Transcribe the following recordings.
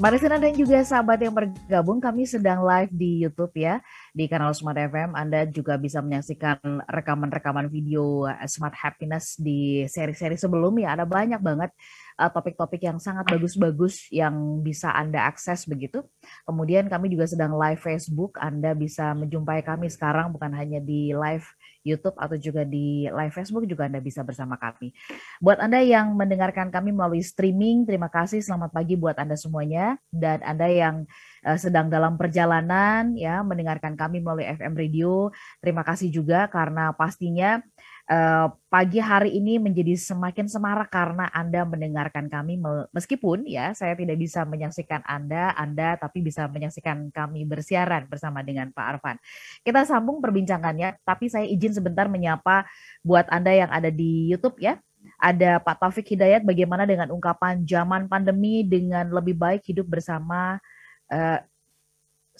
Mbak Resina dan juga sahabat yang bergabung, kami sedang live di YouTube ya, di kanal Smart FM. Anda juga bisa menyaksikan rekaman-rekaman video eh, Smart Happiness di seri-seri sebelumnya. Ada banyak banget eh, topik-topik yang sangat bagus-bagus yang bisa Anda akses begitu. Kemudian kami juga sedang live Facebook. Anda bisa menjumpai kami sekarang bukan hanya di live YouTube atau juga di live Facebook juga Anda bisa bersama kami. Buat Anda yang mendengarkan kami melalui streaming, terima kasih. Selamat pagi buat Anda semuanya. Dan Anda yang uh, sedang dalam perjalanan ya mendengarkan kami melalui FM Radio, terima kasih juga karena pastinya uh, pagi hari ini menjadi semakin semarak karena Anda mendengarkan kami meskipun ya saya tidak bisa menyaksikan Anda, Anda tapi bisa menyaksikan kami bersiaran bersama dengan Pak Arfan. Kita sambung perbincangannya, tapi saya izin sebentar menyapa buat Anda yang ada di YouTube ya. Ada Pak Taufik Hidayat bagaimana dengan ungkapan zaman pandemi dengan lebih baik hidup bersama uh,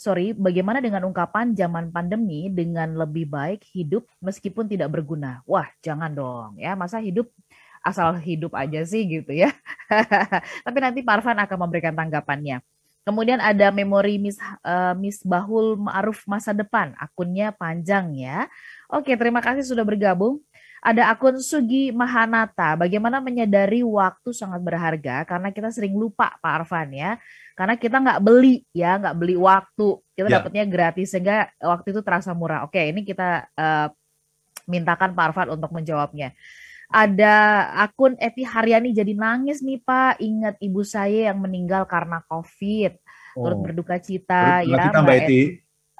sorry, bagaimana dengan ungkapan zaman pandemi dengan lebih baik hidup meskipun tidak berguna? Wah, jangan dong ya, masa hidup asal hidup aja sih gitu ya. Tapi nanti Parvan akan memberikan tanggapannya. Kemudian ada memori Miss uh, Miss Bahul Ma'ruf masa depan, akunnya panjang ya. Oke, terima kasih sudah bergabung. Ada akun Sugi Mahanata, bagaimana menyadari waktu sangat berharga? Karena kita sering lupa Pak Arfan ya. Karena kita nggak beli ya. Nggak beli waktu. Kita yeah. dapatnya gratis sehingga waktu itu terasa murah. Oke ini kita uh, mintakan Pak Arfan untuk menjawabnya. Ada akun Eti Haryani jadi nangis nih Pak. Ingat ibu saya yang meninggal karena COVID. Oh. turut berduka cita ya kita, Mbak Eti.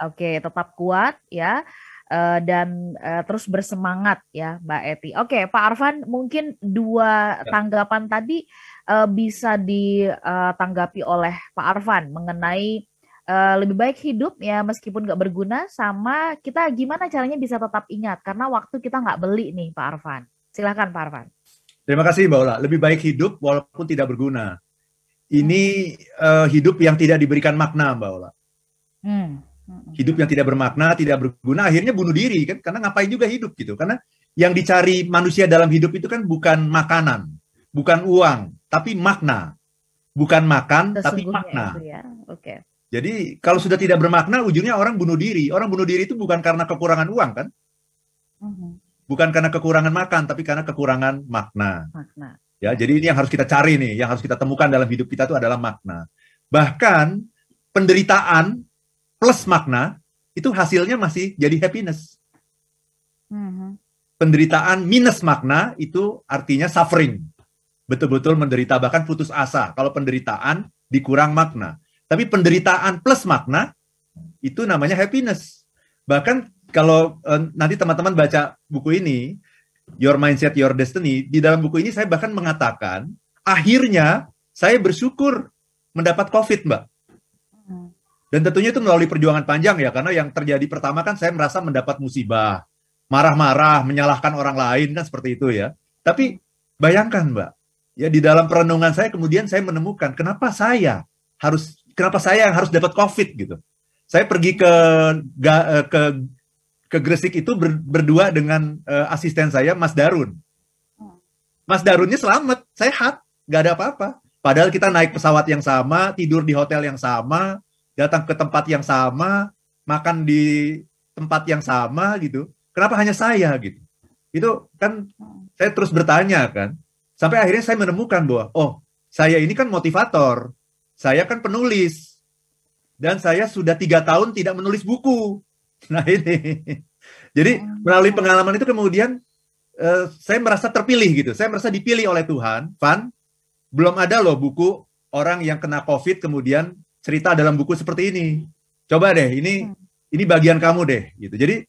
Oke tetap kuat ya Uh, dan uh, terus bersemangat ya Mbak Eti. Oke, Pak Arfan mungkin dua ya. tanggapan tadi uh, bisa ditanggapi oleh Pak Arfan mengenai uh, lebih baik hidup ya meskipun nggak berguna sama kita gimana caranya bisa tetap ingat karena waktu kita nggak beli nih Pak Arfan. Silakan Pak Arfan. Terima kasih Mbak Ola. Lebih baik hidup walaupun tidak berguna. Ini uh, hidup yang tidak diberikan makna Mbak Ola. Hmm. Hidup yang tidak bermakna, tidak berguna, akhirnya bunuh diri kan? Karena ngapain juga hidup gitu? Karena yang dicari manusia dalam hidup itu kan bukan makanan, bukan uang, tapi makna. Bukan makan, tapi makna. ya. Okay. Jadi kalau sudah tidak bermakna, ujungnya orang bunuh diri. Orang bunuh diri itu bukan karena kekurangan uang kan? Uh-huh. Bukan karena kekurangan makan, tapi karena kekurangan makna. Makna. Ya, jadi ini yang harus kita cari nih, yang harus kita temukan dalam hidup kita itu adalah makna. Bahkan penderitaan plus makna itu hasilnya masih jadi happiness. Uh-huh. Penderitaan minus makna itu artinya suffering betul-betul menderita bahkan putus asa kalau penderitaan dikurang makna. Tapi penderitaan plus makna itu namanya happiness. Bahkan kalau uh, nanti teman-teman baca buku ini Your Mindset Your Destiny, di dalam buku ini saya bahkan mengatakan akhirnya saya bersyukur mendapat COVID, Mbak. Dan tentunya itu melalui perjuangan panjang ya, karena yang terjadi pertama kan saya merasa mendapat musibah, marah-marah, menyalahkan orang lain kan seperti itu ya. Tapi bayangkan Mbak, ya di dalam perenungan saya kemudian saya menemukan kenapa saya harus kenapa saya yang harus dapat covid gitu. Saya pergi ke eh, ke ke Gresik itu ber, berdua dengan uh, asisten saya Mas Darun. Mas Darunnya selamat sehat nggak ada apa-apa. Padahal kita naik pesawat yang sama tidur di hotel yang sama datang ke tempat yang sama makan di tempat yang sama gitu. Kenapa hanya saya gitu? Itu kan saya terus bertanya kan. Sampai akhirnya saya menemukan bahwa, oh, saya ini kan motivator, saya kan penulis, dan saya sudah tiga tahun tidak menulis buku. Nah ini, jadi melalui pengalaman itu kemudian uh, saya merasa terpilih gitu, saya merasa dipilih oleh Tuhan. Van, belum ada loh buku orang yang kena COVID kemudian cerita dalam buku seperti ini. Coba deh, ini hmm. ini bagian kamu deh, gitu. Jadi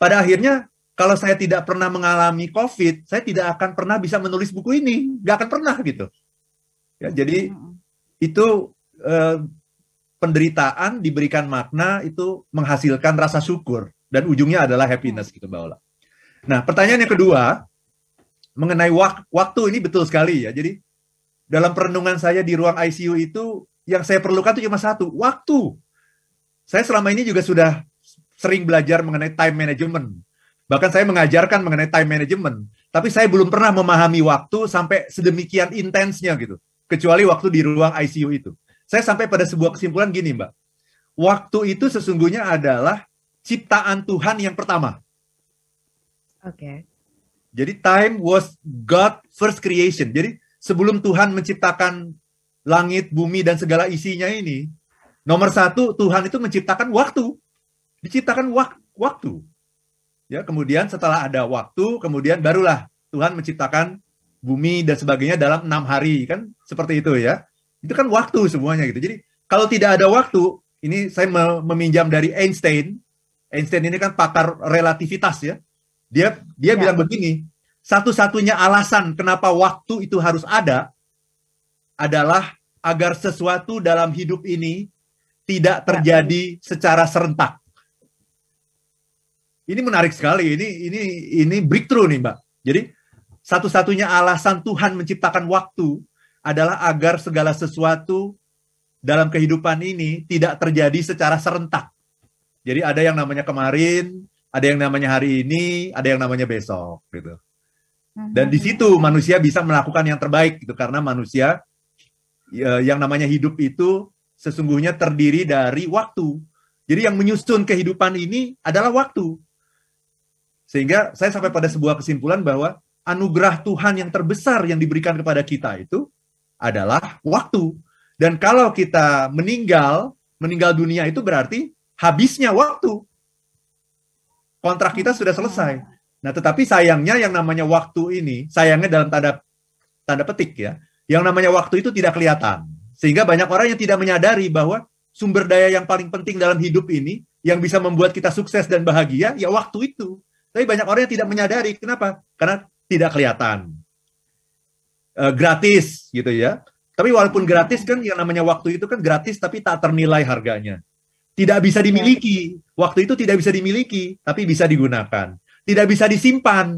pada akhirnya kalau saya tidak pernah mengalami COVID, saya tidak akan pernah bisa menulis buku ini, nggak akan pernah gitu. Ya, jadi itu eh, penderitaan diberikan makna itu menghasilkan rasa syukur dan ujungnya adalah happiness gitu Mbak Ola. Nah pertanyaan yang kedua mengenai wak waktu ini betul sekali ya. Jadi dalam perenungan saya di ruang ICU itu yang saya perlukan itu cuma satu waktu. Saya selama ini juga sudah sering belajar mengenai time management Bahkan saya mengajarkan mengenai time management, tapi saya belum pernah memahami waktu sampai sedemikian intensnya gitu. Kecuali waktu di ruang ICU itu. saya sampai pada sebuah kesimpulan gini, Mbak. Waktu itu sesungguhnya adalah ciptaan Tuhan yang pertama. Oke. Okay. Jadi time was God first creation. Jadi sebelum Tuhan menciptakan langit, bumi, dan segala isinya ini, nomor satu Tuhan itu menciptakan waktu. Diciptakan wak waktu. Ya, kemudian setelah ada waktu, kemudian barulah Tuhan menciptakan bumi dan sebagainya dalam enam hari kan seperti itu ya. Itu kan waktu semuanya gitu. Jadi kalau tidak ada waktu, ini saya meminjam dari Einstein. Einstein ini kan pakar relativitas ya. Dia dia ya. bilang begini, satu-satunya alasan kenapa waktu itu harus ada adalah agar sesuatu dalam hidup ini tidak terjadi secara serentak. Ini menarik sekali. Ini ini ini breakthrough nih, Mbak. Jadi satu-satunya alasan Tuhan menciptakan waktu adalah agar segala sesuatu dalam kehidupan ini tidak terjadi secara serentak. Jadi ada yang namanya kemarin, ada yang namanya hari ini, ada yang namanya besok gitu. Mhm. Dan di situ manusia bisa melakukan yang terbaik gitu karena manusia yang namanya hidup itu sesungguhnya terdiri dari waktu. Jadi yang menyusun kehidupan ini adalah waktu. Sehingga saya sampai pada sebuah kesimpulan bahwa anugerah Tuhan yang terbesar yang diberikan kepada kita itu adalah waktu. Dan kalau kita meninggal, meninggal dunia itu berarti habisnya waktu kontrak kita sudah selesai. Nah, tetapi sayangnya yang namanya waktu ini, sayangnya dalam tanda tanda petik ya, yang namanya waktu itu tidak kelihatan. Sehingga banyak orang yang tidak menyadari bahwa sumber daya yang paling penting dalam hidup ini yang bisa membuat kita sukses dan bahagia ya waktu itu. Tapi banyak orang yang tidak menyadari. Kenapa? Karena tidak kelihatan. E, gratis gitu ya. Tapi walaupun gratis kan yang namanya waktu itu kan gratis tapi tak ternilai harganya. Tidak bisa dimiliki. Waktu itu tidak bisa dimiliki, tapi bisa digunakan. Tidak bisa disimpan,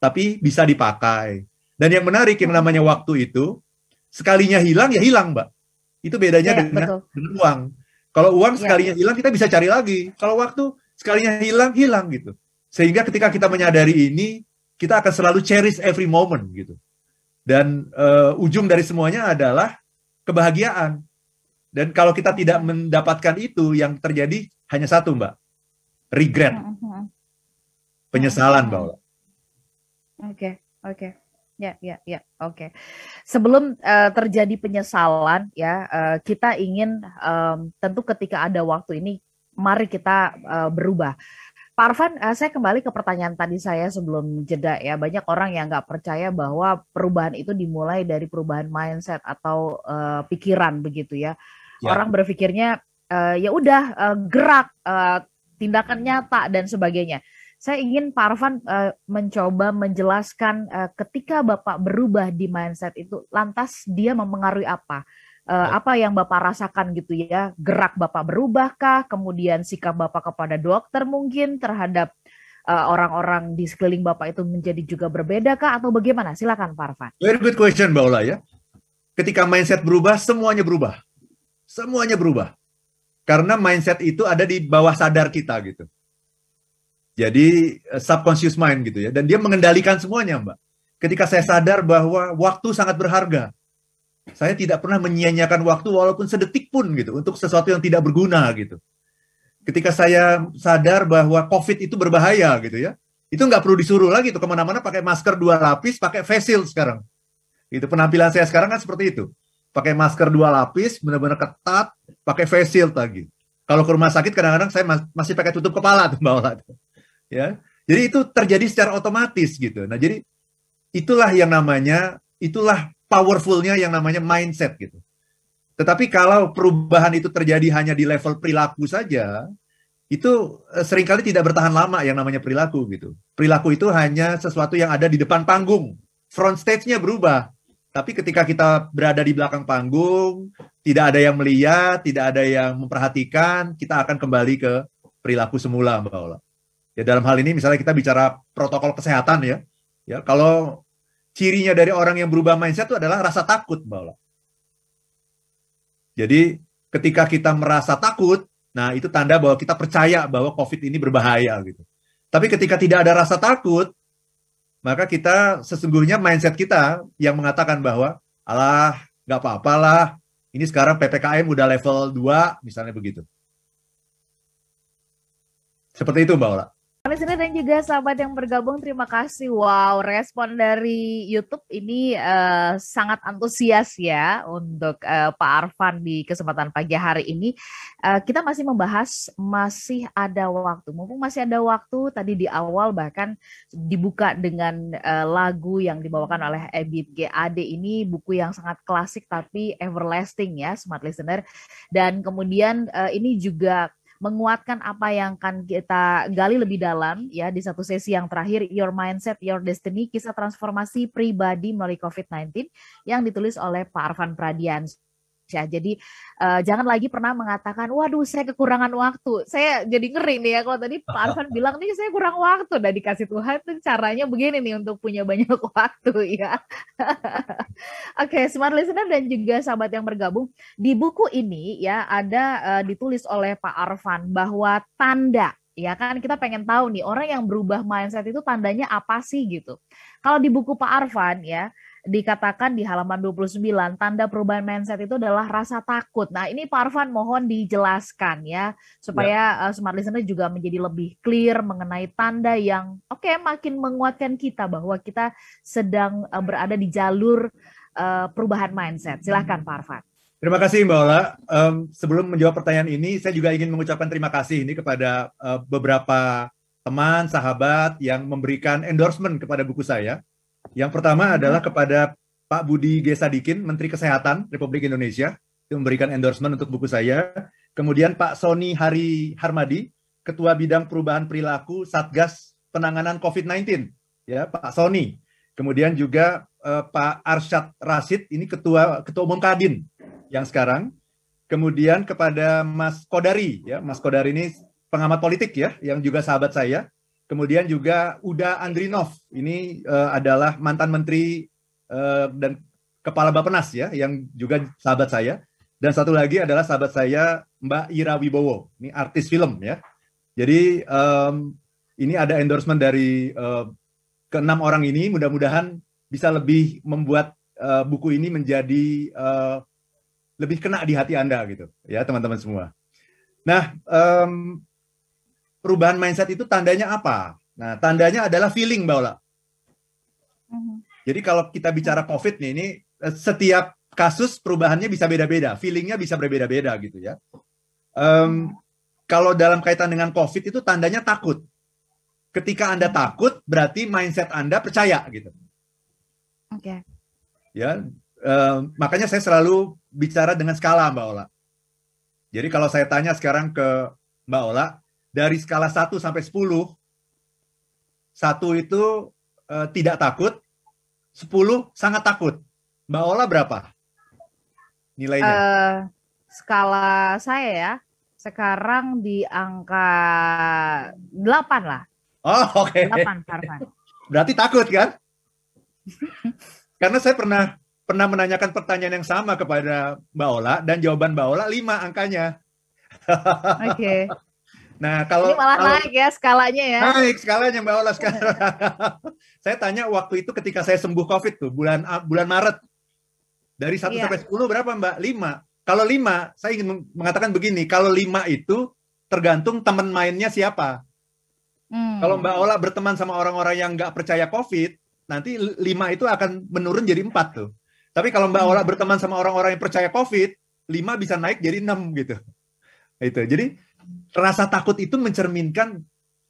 tapi bisa dipakai. Dan yang menarik yang namanya waktu itu, sekalinya hilang ya hilang, Mbak. Itu bedanya ya, dengan, dengan uang. Kalau uang ya. sekalinya hilang kita bisa cari lagi. Kalau waktu sekalinya hilang hilang gitu. Sehingga ketika kita menyadari ini, kita akan selalu cherish every moment gitu. Dan uh, ujung dari semuanya adalah kebahagiaan. Dan kalau kita tidak mendapatkan itu, yang terjadi hanya satu, Mbak. Regret. Hmm, hmm, hmm. Penyesalan, Mbak. Oke, okay, oke. Okay. Ya, ya, ya. Oke. Okay. Sebelum uh, terjadi penyesalan, ya, uh, kita ingin um, tentu ketika ada waktu ini, mari kita uh, berubah. Pak Arfan, uh, saya kembali ke pertanyaan tadi saya sebelum jeda ya. Banyak orang yang nggak percaya bahwa perubahan itu dimulai dari perubahan mindset atau uh, pikiran begitu ya ya. orang berpikirnya uh, ya udah uh, gerak uh, tindakan nyata dan sebagainya saya ingin Pak Arfan uh, mencoba menjelaskan uh, ketika Bapak berubah di mindset itu lantas dia mempengaruhi apa uh, apa yang Bapak rasakan gitu ya gerak Bapak berubahkah kemudian sikap Bapak kepada dokter mungkin terhadap orang-orang uh, di sekeliling Bapak itu menjadi juga berbeda kah atau bagaimana? Silakan Pak Arfan. Very good question Mbak Ola ya. Ketika mindset berubah, semuanya berubah. Semuanya berubah. Karena mindset itu ada di bawah sadar kita gitu. Jadi eh, subconscious mind gitu ya. Dan dia mengendalikan semuanya, Mbak. Ketika saya sadar bahwa waktu sangat berharga. Saya tidak pernah menyia-nyiakan waktu walaupun sedetik pun gitu untuk sesuatu yang tidak berguna gitu. Ketika saya sadar bahwa COVID itu berbahaya gitu ya, itu nggak perlu disuruh lagi tuh ke mana-mana pakai masker dua lapis, pakai face shield sekarang. Itu penampilan saya sekarang kan seperti itu pakai masker dua lapis, benar-benar ketat, pakai face shield lagi. Kalau ke rumah sakit kadang-kadang saya masih pakai tutup kepala tuh Mbak Ya. Jadi itu terjadi secara otomatis gitu. Nah, jadi itulah yang namanya itulah powerfulnya yang namanya mindset gitu. Tetapi kalau perubahan itu terjadi hanya di level perilaku saja, itu eh, sering kali tidak bertahan lama yang namanya perilaku gitu. Perilaku itu hanya sesuatu yang ada di depan panggung. Front stage-nya berubah, tapi ketika kita berada di belakang panggung, tidak ada yang melihat, tidak ada yang memperhatikan, kita akan kembali ke perilaku semula, Mbak Ola. Ya dalam hal ini misalnya kita bicara protokol kesehatan ya. Ya, kalau cirinya dari orang yang berubah mindset itu adalah rasa takut, Mbak. Jadi ketika kita merasa takut, nah itu tanda bahwa kita percaya bahwa COVID ini berbahaya gitu. Tapi ketika tidak ada rasa takut, maka kita sesungguhnya mindset kita yang mengatakan bahwa alah nggak apa-apalah Ini sekarang PPKM udah level 2, misalnya begitu. Seperti itu Mbak Ola. Listener dan juga sahabat yang bergabung, terima kasih. Wow, respon dari YouTube ini uh, sangat antusias ya untuk uh, Pak Arfan di kesempatan pagi hari ini. Uh, kita masih membahas, masih ada waktu. Mumpung masih ada waktu, tadi di awal bahkan dibuka dengan uh, lagu yang dibawakan oleh Ebit GAD ini, buku yang sangat klasik tapi everlasting ya, smart listener. Dan kemudian uh, ini juga menguatkan apa yang akan kita gali lebih dalam ya di satu sesi yang terakhir Your Mindset Your Destiny kisah transformasi pribadi melalui COVID-19 yang ditulis oleh Pak Arfan Pradians ya. Jadi uh, jangan lagi pernah mengatakan, waduh saya kekurangan waktu. Saya jadi ngeri nih ya kalau tadi Pak Arfan bilang nih saya kurang waktu. Dan dikasih Tuhan tuh caranya begini nih untuk punya banyak waktu ya. Oke, okay, smart listener dan juga sahabat yang bergabung di buku ini ya ada uh, ditulis oleh Pak Arfan bahwa tanda ya kan kita pengen tahu nih orang yang berubah mindset itu tandanya apa sih gitu. Kalau di buku Pak Arfan ya dikatakan di halaman 29 tanda perubahan mindset itu adalah rasa takut. Nah, ini Pak Arfan mohon dijelaskan ya supaya ya. Uh, smart listener juga menjadi lebih clear mengenai tanda yang oke okay, makin menguatkan kita bahwa kita sedang uh, berada di jalur uh, perubahan mindset. Silahkan Pak Arfan. Terima kasih Mbak Ola. Um, sebelum menjawab pertanyaan ini, saya juga ingin mengucapkan terima kasih ini kepada uh, beberapa teman, sahabat yang memberikan endorsement kepada buku saya. Yang pertama hmm. adalah kepada Pak Budi G. Sadikin, Menteri Kesehatan Republik Indonesia, yang memberikan endorsement untuk buku saya. Kemudian Pak Sony Hari Harmadi, Ketua Bidang Perubahan Perilaku Satgas Penanganan COVID-19, ya Pak Sony. Kemudian juga uh, Pak Arsyad Rasid, ini Ketua Ketua Umum Kadin yang sekarang. Kemudian kepada Mas Kodari, ya Mas Kodari ini pengamat politik ya, yang juga sahabat saya. Kemudian juga Uda Andrinov, ini uh, adalah mantan menteri uh, dan kepala Bapenas ya, yang juga sahabat saya. Dan satu lagi adalah sahabat saya Mbak Ira Wibowo, ini artis film ya. Jadi um, ini ada endorsement dari uh, keenam orang ini, mudah-mudahan bisa lebih membuat uh, buku ini menjadi uh, lebih kena di hati Anda gitu ya teman-teman semua. Nah, um, perubahan mindset itu tandanya apa? Nah, tandanya adalah feeling, Mbak Ola. Mm-hmm. Jadi kalau kita bicara COVID nih, ini eh, setiap kasus perubahannya bisa beda-beda, feelingnya bisa berbeda-beda gitu ya. Um, kalau dalam kaitan dengan COVID itu tandanya takut. Ketika Anda mm-hmm. takut, berarti mindset Anda percaya gitu. Oke. Okay. Ya, um, makanya saya selalu bicara dengan skala, Mbak Ola. Jadi kalau saya tanya sekarang ke Mbak Ola, dari skala 1 sampai 10, satu itu uh, tidak takut, 10 sangat takut. Mbak Ola berapa nilainya? Uh, skala saya ya, sekarang di angka 8 lah. Oh, oke. Okay. 8, Farhan. Berarti takut kan? Karena saya pernah pernah menanyakan pertanyaan yang sama kepada Mbak Ola dan jawaban Mbak Ola 5 angkanya. Oke. Okay. Nah, kalau ini malah kalau, naik ya skalanya ya. Naik skalanya Mbak Ola sekarang. saya tanya waktu itu ketika saya sembuh Covid tuh bulan bulan Maret. Dari 1 iya. sampai 10 berapa Mbak? 5. Kalau 5, saya ingin mengatakan begini, kalau 5 itu tergantung teman mainnya siapa. Hmm. Kalau Mbak Ola berteman sama orang-orang yang nggak percaya Covid, nanti 5 itu akan menurun jadi 4 tuh. Tapi kalau Mbak hmm. Ola berteman sama orang-orang yang percaya Covid, 5 bisa naik jadi 6 gitu. Itu. Jadi rasa takut itu mencerminkan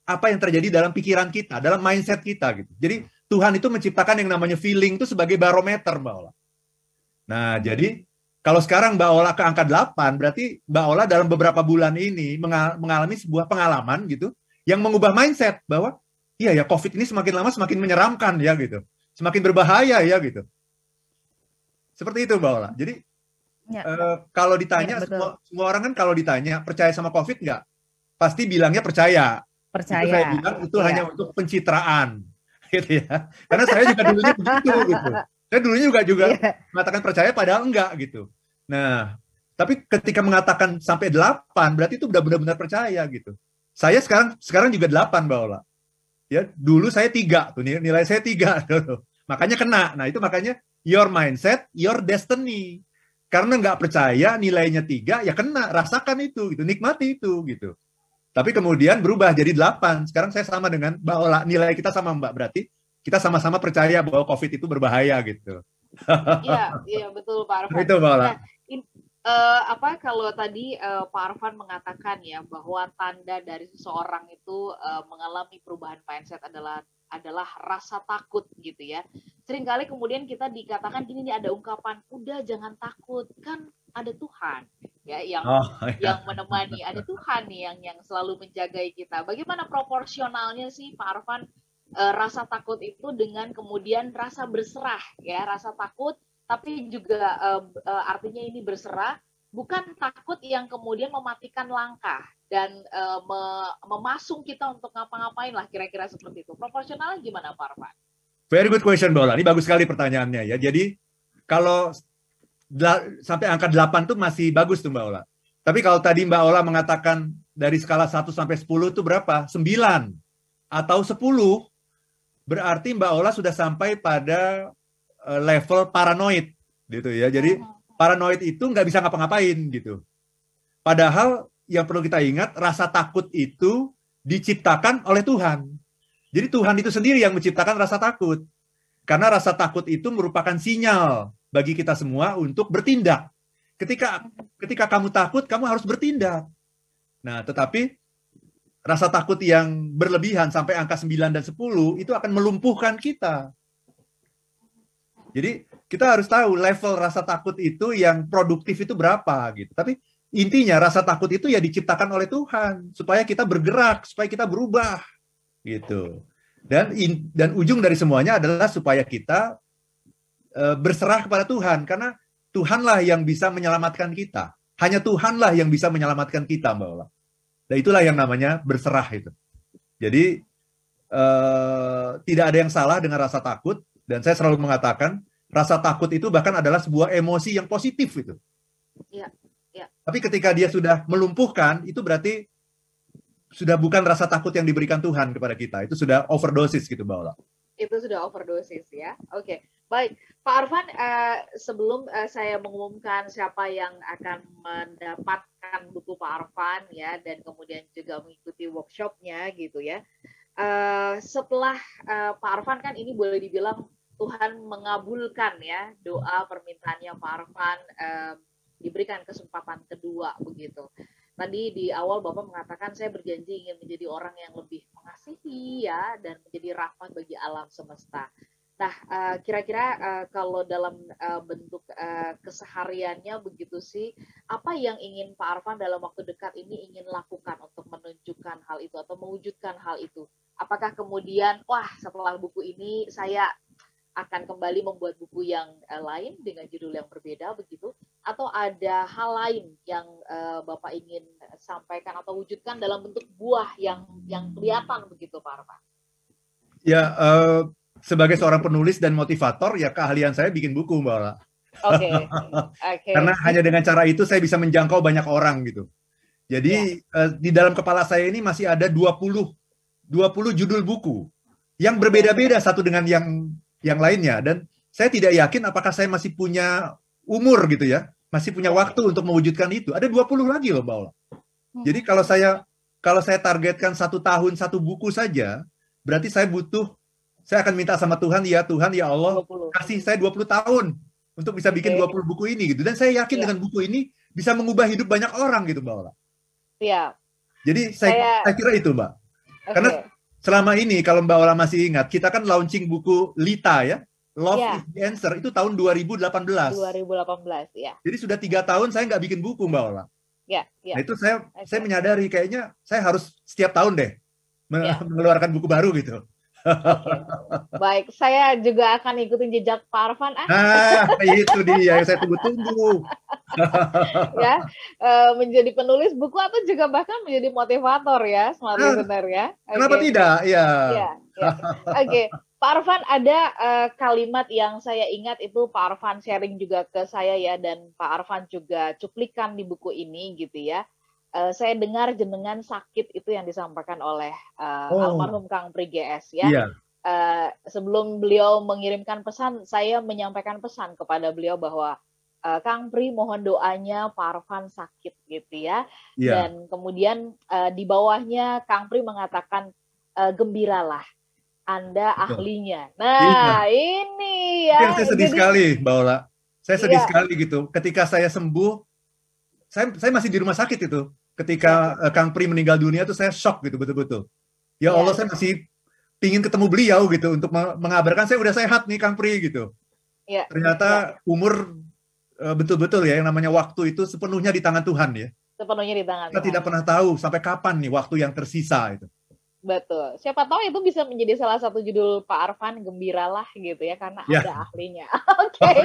apa yang terjadi dalam pikiran kita, dalam mindset kita gitu. Jadi Tuhan itu menciptakan yang namanya feeling itu sebagai barometer Mbak Ola. Nah, jadi kalau sekarang Mbak Ola ke angka 8, berarti Mbak Ola dalam beberapa bulan ini mengalami sebuah pengalaman gitu yang mengubah mindset bahwa iya ya COVID ini semakin lama semakin menyeramkan ya gitu. Semakin berbahaya ya gitu. Seperti itu Mbak Ola. Jadi Ya. Uh, kalau ditanya ya, semua, semua orang kan kalau ditanya percaya sama COVID nggak, pasti bilangnya percaya. Percaya. Itu saya bilang itu ya. hanya untuk pencitraan, gitu ya. Karena saya juga dulunya begitu gitu. Saya dulunya juga juga ya. mengatakan percaya padahal enggak gitu. Nah, tapi ketika mengatakan sampai delapan berarti itu benar-benar percaya gitu. Saya sekarang sekarang juga delapan Ola. Ya, dulu saya tiga tuh nilai saya tiga tuh. Makanya kena. Nah, itu makanya your mindset, your destiny. karena nggak percaya nilainya tiga, ya kena, rasakan itu, gitu, nikmati itu, gitu. Tapi kemudian berubah jadi delapan. Sekarang saya sama dengan Mbak Ola, nilai kita sama Mbak berarti kita sama-sama percaya bahwa COVID itu berbahaya gitu. Iya, iya betul Pak Arfan. Itu Mbak Ola. Nah, in, uh, apa kalau tadi uh, Pak Arfan mengatakan ya bahwa tanda dari seseorang itu uh, mengalami perubahan mindset adalah adalah rasa takut gitu ya. Seringkali kemudian kita dikatakan gini nih ada ungkapan, udah jangan takut, kan ada Tuhan ya yang oh, ya. yang menemani, ada Tuhan nih yang yang selalu menjaga kita. Bagaimana proporsionalnya sih Pak Arfan e, rasa takut itu dengan kemudian rasa berserah ya, rasa takut tapi juga e, e, artinya ini berserah bukan takut yang kemudian mematikan langkah dan e, me, memasung kita untuk ngapa-ngapain lah kira-kira seperti itu. Proporsionalnya gimana Pak Arfan? Very good question Bola. Ini bagus sekali pertanyaannya ya. Jadi kalau sampai angka 8 tuh masih bagus tuh Mbak Ola. Tapi kalau tadi Mbak Ola mengatakan dari skala 1 sampai 10 itu berapa? 9 atau 10 berarti Mbak Ola sudah sampai pada eh, level paranoid gitu ya. Jadi paranoid itu nggak bisa ngapa-ngapain gitu. Padahal yang perlu kita ingat rasa takut itu diciptakan oleh Tuhan. Jadi Tuhan itu sendiri yang menciptakan rasa takut. Karena rasa takut itu merupakan sinyal bagi kita semua untuk bertindak. Ketika ketika kamu takut, kamu harus bertindak. Nah, tetapi rasa takut yang berlebihan sampai angka 9 dan 10 itu akan melumpuhkan kita. Jadi kita harus tahu level rasa takut itu yang produktif itu berapa gitu. Tapi intinya rasa takut itu ya diciptakan oleh Tuhan supaya kita bergerak, supaya kita berubah gitu. Dan in, dan ujung dari semuanya adalah supaya kita berserah kepada Tuhan karena Tuhanlah yang bisa menyelamatkan kita. Hanya Tuhanlah yang bisa menyelamatkan kita, Mbak Ola. Dan itulah yang namanya berserah itu. Jadi e, tidak ada yang salah dengan rasa takut dan saya selalu mengatakan rasa takut itu bahkan adalah sebuah emosi yang positif itu. Ya, ya. Tapi ketika dia sudah melumpuhkan itu berarti sudah bukan rasa takut yang diberikan Tuhan kepada kita. Itu sudah overdosis gitu, Mbak Ola. Itu sudah overdosis ya. Oke, okay. Baik. Pak Arfan, uh, sebelum uh, saya mengumumkan siapa yang akan mendapatkan buku Pak Arfan ya, dan kemudian juga mengikuti workshopnya gitu ya. Uh, setelah uh, Pak Arfan kan ini boleh dibilang Tuhan mengabulkan ya doa permintaannya Pak Arfan uh, diberikan kesempatan kedua begitu. Tadi di awal Bapak mengatakan saya berjanji ingin menjadi orang yang lebih mengasihi ya dan menjadi rahmat bagi alam semesta. Nah, eh, kira-kira uh, kalau dalam uh, bentuk uh, kesehariannya begitu sih, apa yang ingin Pak Arfan dalam waktu dekat ini ingin lakukan untuk menunjukkan hal itu atau mewujudkan hal itu? Apakah kemudian, wah setelah buku ini saya akan kembali membuat buku yang uh, lain dengan judul yang berbeda begitu atau ada hal lain yang uh, Bapak ingin sampaikan atau wujudkan dalam bentuk buah yang yang kelihatan begitu Pak Arfa? Ya, uh, sebagai seorang penulis dan motivator ya keahlian saya bikin buku Mbak Ola. Oke. Okay. Okay. Karena hanya dengan cara itu saya bisa menjangkau banyak orang gitu. Jadi yeah. uh, di dalam kepala saya ini masih ada 20 20 judul buku yang berbeda-beda satu dengan yang yang lainnya dan saya tidak yakin apakah saya masih punya umur gitu ya, masih punya waktu untuk mewujudkan itu. Ada 20 lagi loh Mbak Ola. Hmm. Jadi kalau saya kalau saya targetkan satu tahun satu buku saja, berarti saya butuh saya akan minta sama Tuhan, ya Tuhan ya Allah, 20. kasih saya 20 tahun untuk bisa bikin okay. 20 buku ini gitu. Dan saya yakin ya. dengan buku ini bisa mengubah hidup banyak orang gitu Mbak Ola. Iya. Jadi saya, saya, saya kira itu Mbak. Okay. Karena selama ini kalau Mbak Ola masih ingat, kita kan launching buku Lita ya, Love yeah. is the Answer itu tahun 2018. 2018 ya. Jadi sudah tiga tahun saya nggak bikin buku Mbak Ola. Ya, ya. Nah itu saya okay. saya menyadari kayaknya saya harus setiap tahun deh ya. mengeluarkan buku baru gitu. Okay. Baik, saya juga akan ikutin jejak Pak Arfan. Ah, ah itu dia yang saya tunggu-tunggu. ya, uh, menjadi penulis buku atau juga bahkan menjadi motivator ya, smart nah, listener ya. Okay. Kenapa tidak? Ya. ya, ya. Oke, okay. Pak Arfan ada uh, kalimat yang saya ingat itu Pak Arfan sharing juga ke saya ya dan Pak Arfan juga cuplikan di buku ini gitu ya uh, saya dengar jenengan sakit itu yang disampaikan oleh uh, oh. almarhum Kang Prigs ya. Yeah. Uh, sebelum beliau mengirimkan pesan, saya menyampaikan pesan kepada beliau bahwa uh, Kang Pri mohon doanya Pak Arfan sakit gitu ya. Yeah. Dan kemudian uh, di bawahnya Kang Pri mengatakan uh, gembiralah. Anda ahlinya. Nah, iya. ini ya. Saya sedih jadi, sekali, Mbak Ola. Saya sedih iya. sekali gitu. Ketika saya sembuh, saya saya masih di rumah sakit itu. Ketika ya. Kang Pri meninggal dunia itu saya shock gitu betul-betul. Ya, ya Allah, saya masih pingin ketemu beliau gitu untuk mengabarkan saya udah sehat nih Kang Pri gitu. Ya. Ternyata ya. umur Eh, betul-betul ya yang namanya waktu itu sepenuhnya di tangan Tuhan ya. Sepenuhnya di tangan. Kita Tuhan. tidak pernah tahu sampai kapan nih waktu yang tersisa itu. Betul. Siapa tahu itu bisa menjadi salah satu judul Pak Arfan gembiralah gitu ya karena ya. ada ahlinya. Oke, okay.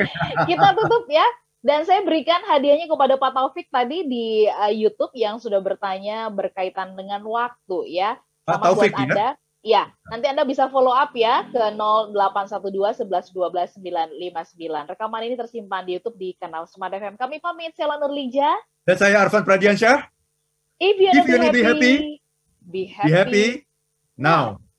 kita tutup ya. Dan saya berikan hadiahnya kepada Pak Taufik tadi di uh, YouTube yang sudah bertanya berkaitan dengan waktu ya. Pak Sama Taufik buat Anda, ya? Ya, nanti Anda bisa follow up ya ke 0812 11 12 959. Rekaman ini tersimpan di YouTube di kanal Smart FM. Kami pamit, saya Lanur Lija. Dan saya Arfan Pradiansyah. If you, If you be, happy, be happy, be happy now. now.